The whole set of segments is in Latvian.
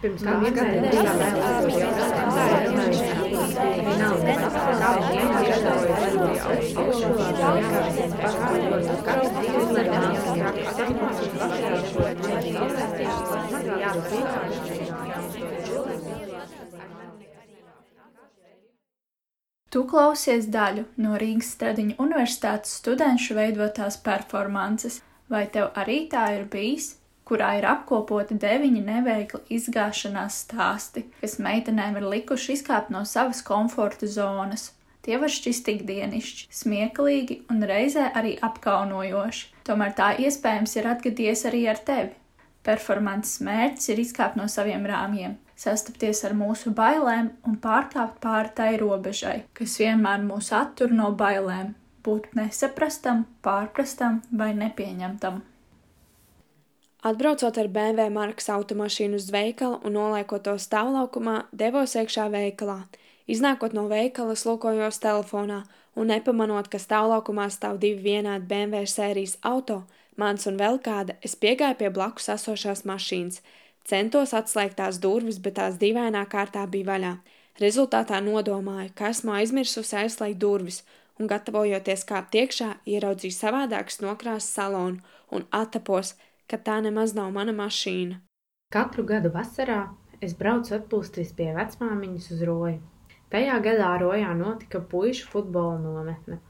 Pirms tam Tu klausies daļu no Rīgas Stradiņu universitātes studenšu veidotās performances, vai tev arī tā ir bijis, kurā ir apkopoti deviņi neveikli izgāšanās stāsti, kas meitenēm ir likuši izkāpt no savas komforta zonas. Tie var šķist ikdienišķi, smieklīgi un reizē arī apkaunojoši, tomēr tā iespējams ir atgadījies arī ar tevi. Performances mērķis ir izkāpt no saviem rāmjiem, sastapties ar mūsu bailēm un pārkāpt pāri tai robežai, kas vienmēr mūs attur no bailēm, būt nesaprastam, pārprastam vai nepieņemtam. Atbraucot ar BMW markas automašīnu uz veikalu un noliekot to stāvlaukumā, devos iekšā veikalā. Iznākot no veikala, lūkojos telefonā un nepamanot, ka stāvlaukumā stāv divi vienādi BMW sērijas auto, mans un vēl kāda, es piegāju pie blakus esošās mašīnas. Centos atslēgt tās durvis, bet tās dīvainā kārtā bija vaļā. Rezultātā nodomāju, ka esmu aizmirsusi aizslēgt durvis, un gatavojoties kāpt iekšā, ieraudzīju savādākas nokrāsas salonu un attapos, ka tā nemaz nav mana mašīna. Katru gadu vasarā es braucu atpūsties pie vecmāmiņas uz roju. Tajā gadā Rojā notika puišu futbola nometne.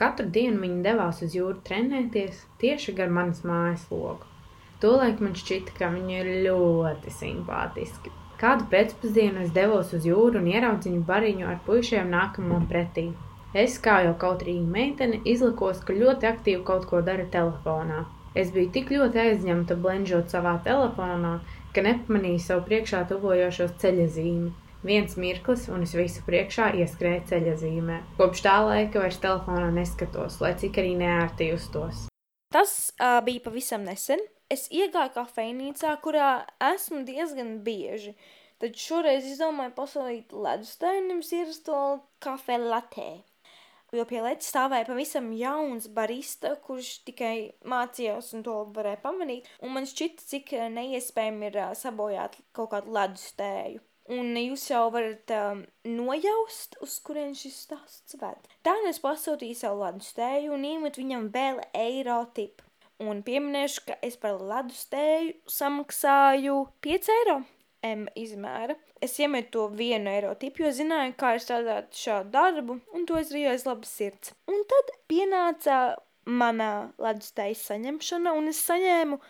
Katru dienu viņi devās uz jūru trenēties tieši gar manas mājas logu. Tolaik man šķita, ka viņi ir ļoti simpātiski. Kādu pēcpusdienu es devos uz jūru un ieraudzīju bariņu ar puišiem nākamam pretī. Es, kā jau kautrīga meitene, izlikos, ka ļoti aktīvi kaut ko dara telefonā. Es biju tik ļoti aizņemta blenžot savā telefonā, ka nepamanīju savu priekšā tuvojošos ceļa zīmi. Viens mirklis, un es visu priekšā ieskrēju ceļa zīmē. Kopš tā laika vairs telefonā neskatos, lai cik arī neērti justos. Tas uh, bija pavisam nesen. Es iegāju kafejnīcā, kurā esmu diezgan bieži. Tad šoreiz izdomāju pasūtīt ledustēju, nevis ierasto latē. Jo pie leģa stāvēja pavisam jauns barista, kurš tikai mācījās un to varēja pamanīt. Un man šķita, cik neiespējami ir uh, sabojāt kaut kādu ledustēju. Un jūs jau varat um, nojaust, uz kurien šis stāsts ved. Tā es pasūtīju savu ledus tēju un iemetu viņam vēl eiro tipu. Un pieminēšu, ka es par ledus tēju samaksāju 5 eiro M izmēra. Es iemetu to vienu eiro tipu, jo zināju, kā ir strādāt šādu darbu, un to es darīju aiz labas sirds. Un tad pienāca manā ledus tējas saņemšana, un es saņēmu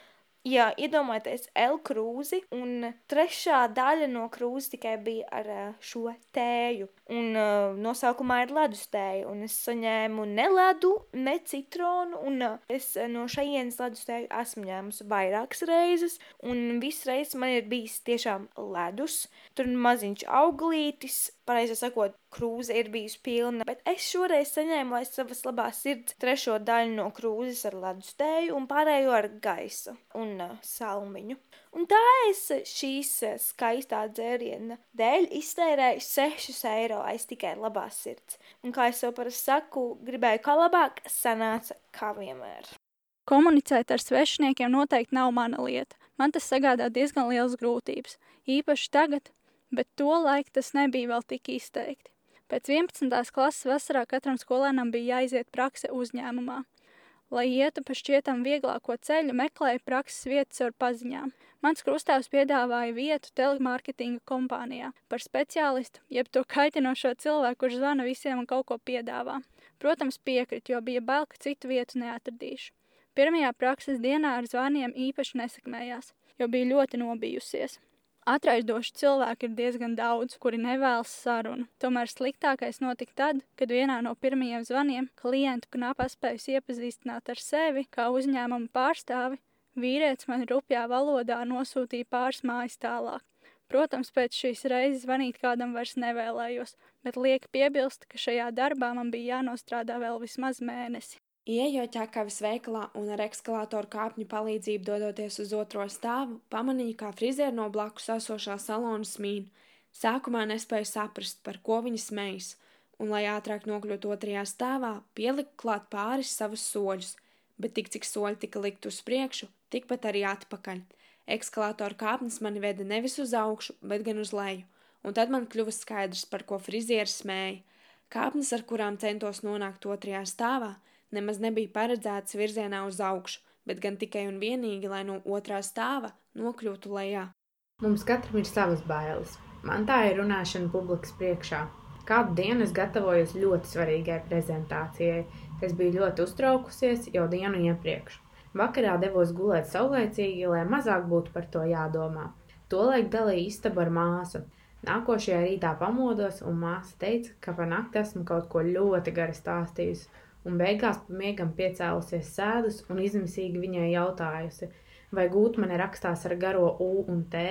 Jā, iedomājieties, L krūzi, un trešā daļa no krūzes tikai bija ar šo tēju. Un uh, nosaukumā ir ledus tēja, un es saņēmu ne ledu, ne citronu, un uh, es no šejienes ledus tēju esmu ņēmusi vairākas reizes, un visas reizes man ir bijis tiešām ledus. Tur maziņš auglītis, pareizi sakot, krūze ir bijusi pilna, bet es šoreiz saņēmu aiz savas labās sirds trešo daļu no krūzes ar ledus tēju un pārējo ar gaisu un uh, salmiņu. Un tā es šīs skaistā dzēriena dēļ iztērēju 6 eiro aiz tikai labās sirds. Un kā es jau parasti saku, gribēju kā labāk, sanāca kā vienmēr. Komunicēt ar svešiniekiem noteikti nav mana lieta. Man tas sagādā diezgan liels grūtības, īpaši tagad, bet to laiku tas nebija vēl tik izteikti. Pēc 11. klases vasarā katram skolēnam bija jāiziet prakse uzņēmumā. Lai ietu pa šķietam vieglāko ceļu, meklēju prakses vietas ar paziņām. Mans krustāvs piedāvāja vietu telemārketinga kompānijā par speciālistu, jeb to kaitinošo cilvēku, kurš zvana visiem un kaut ko piedāvā. Protams, piekrit, jo bija bail, ka citu vietu neatradīšu. Pirmajā prakses dienā ar zvaniem īpaši nesakmējās, jo bija ļoti nobijusies. Atraidoši cilvēki ir diezgan daudz, kuri nevēlas sarunu. Tomēr sliktākais notika tad, kad vienā no pirmajiem zvaniem klientu knapa spējas iepazīstināt ar sevi kā uzņēmuma pārstāvi, vīrietis man rupjā valodā nosūtīja pāris mājas tālāk. Protams, pēc šīs reizes zvanīt kādam vairs nevēlējos, bet liek piebilst, ka šajā darbā man bija jānostrādā vēl vismaz mēnesi. Ieejot ķekavis veikalā un ar ekskalātoru kāpņu palīdzību dodoties uz otro stāvu, pamanīju, kā frizieri no blakus esošā salona smīn. Sākumā nespēju saprast, par ko viņa smejas, un, lai ātrāk nokļūtu otrajā stāvā, pieliku klāt pāris savus soļus, bet tik cik soļi tika likt uz priekšu, tikpat arī atpakaļ. Ekskalātora kāpnes mani veda nevis uz augšu, bet gan uz leju, un tad man kļuva skaidrs, par ko frizieris smēja. Kāpnes, ar kurām centos nonākt otrajā stāvā, nemaz nebija paredzētas virzienā uz augšu, bet gan tikai un vienīgi, lai no otrā stāva nokļūtu lejā. Mums katram ir savas bailes. Man tā ir runāšana publikas priekšā. Kādu dienu es gatavojos ļoti svarīgai prezentācijai. Es biju ļoti uztraukusies jau dienu iepriekš. Vakarā devos gulēt saulēcīgi, lai mazāk būtu par to jādomā. Tolaik dalīja istabu ar māsu. Nākošajā rītā pamodos, un māsa teica, ka pa nakti esmu kaut ko ļoti gari stāstījusi, un beigās pa miegam piecēlusies sēdus un izmisīgi viņai jautājusi, vai gūtmane rakstās ar garo U un T.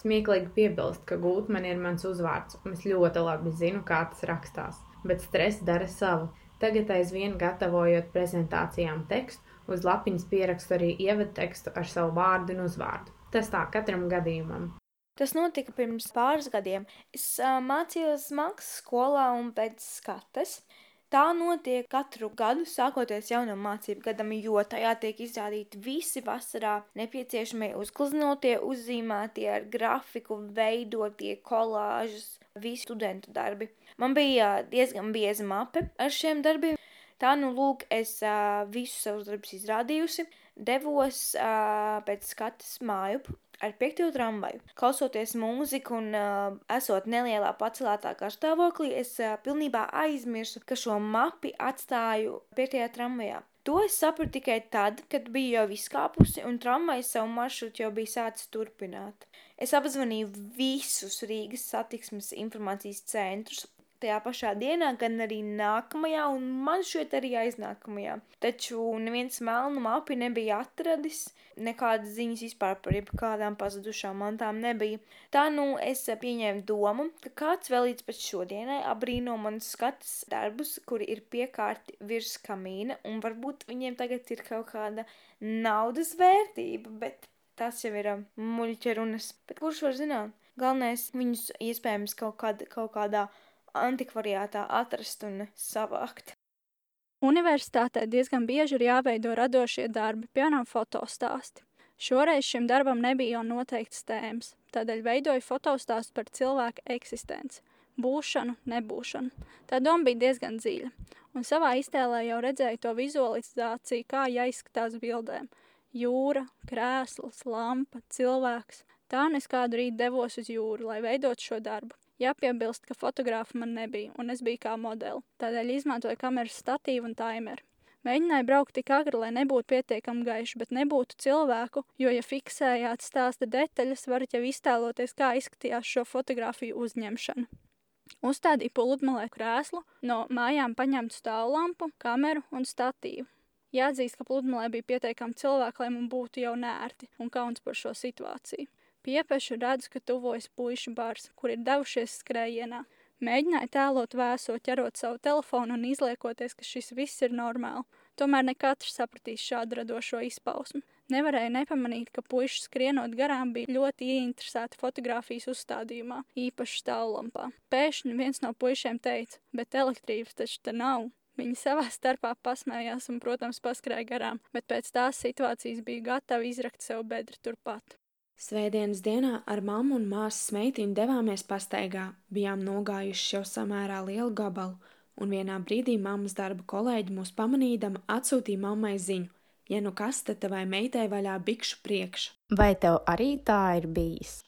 Smieklīgi piebilst, ka gūtmane ir mans uzvārds, un es ļoti labi zinu, kā tas rakstās, bet stress dara savu. Tagad aizvien gatavojot prezentācijām tekstu, uz lapiņas pierakstu arī ievadtekstu ar savu vārdu un uzvārdu. Tas tā katram gadījumam. Tas notika pirms pāris gadiem. Es uh, mācījos mākslas skolā un pēc skates. Tā notiek katru gadu, sākoties jaunam mācību gadam, jo tajā tiek izrādīti visi vasarā nepieciešamie uzgleznotie, uzzīmētie ar grafiku, veidotie kolāžas, visi studentu darbi. Man bija diezgan bieza mape ar šiem darbiem. Tā nu lūk, es uh, visus savus darbus izrādījusi, devos uh, pēc skatas māju ar piekto tramvaju. Klausoties mūziku un uh, esot nelielā pacelētā garstāvoklī, es uh, pilnībā aizmirsu, ka šo mapi atstāju piektajā tramvajā. To es sapratu tikai tad, kad biju jau izkāpusi un tramvajs savu maršrutu jau bija sācis turpināt. Es apzvanīju visus Rīgas satiksmes informācijas centrus, tajā pašā dienā, gan arī nākamajā, un man šķiet arī aiznākamajā. Taču neviens melnu mapi nebija atradis, nekādas ziņas vispār par jebkādām pazudušām mantām nebija. Tā nu es pieņēmu domu, ka kāds vēl līdz pat šodienai abrīno manas skatas darbus, kuri ir piekārti virs kamīna, un varbūt viņiem tagad ir kaut kāda naudas vērtība, bet tas jau ir muļķa runas. Bet kurš var zināt? Galvenais viņus iespējams kaut, kād, kaut kādā antikvariātā atrast un savākt. Universitātē diezgan bieži ir jāveido radošie darbi, piemēram, fotostāsti. Šoreiz šim darbam nebija jau noteikts tēmas, tādēļ veidoju fotostāstu par cilvēku eksistenci, būšanu, nebūšanu. Tā doma bija diezgan dziļa, un savā iztēlē jau redzēju to vizualizāciju, kā jāizskatās bildēm - jūra, krēsls, lampa, cilvēks. Tā un es kādu rītu devos uz jūru, lai veidot šo darbu. Jāpiebilst, ka fotogrāfa man nebija, un es biju kā modeli, tādēļ izmantoju kameras statīvu un taimeru. Mēģināju braukt tik agri, lai nebūtu pietiekami gaiši, bet nebūtu cilvēku, jo, ja fiksējāt stāsta detaļas, varat jau iztēloties, kā izskatījās šo fotografiju uzņemšana. Uzstādīju pludmalē krēslu, no mājām paņemtu stāvlampu, kameru un statīvu. Jāatzīst, ka pludmalē bija pietiekami cilvēki, lai man būtu jau nērti un kauns par šo situāciju. Piepešu redzu, ka tuvojas puišu bars, kur ir devušies skrējienā. Mēģināju tēlot vēso, ķerot savu telefonu un izliekoties, ka šis viss ir normāli. Tomēr ne katrs sapratīs šādu radošo izpausmu. Nevarēju nepamanīt, ka puiši skrienot garām bija ļoti ieinteresēti fotografijas uzstādījumā, īpaši stāvlampā. Pēkšņi viens no puišiem teica, bet elektrības taču te nav. Viņi savā starpā pasmējās un, protams, paskrēja garām, bet pēc tās situācijas bija gatavi izrakt sev bedri turpat. Svētdienas dienā ar mammu un māsas meitiņu devāmies pastaigā, bijām nogājuši jau samērā lielu gabalu, un vienā brīdī mammas darba kolēģi mūs pamanīdama atsūtīja mammai ziņu, ja nu kas, tad tavai meitai vaļā bikšu priekš. Vai tev arī tā ir bijis?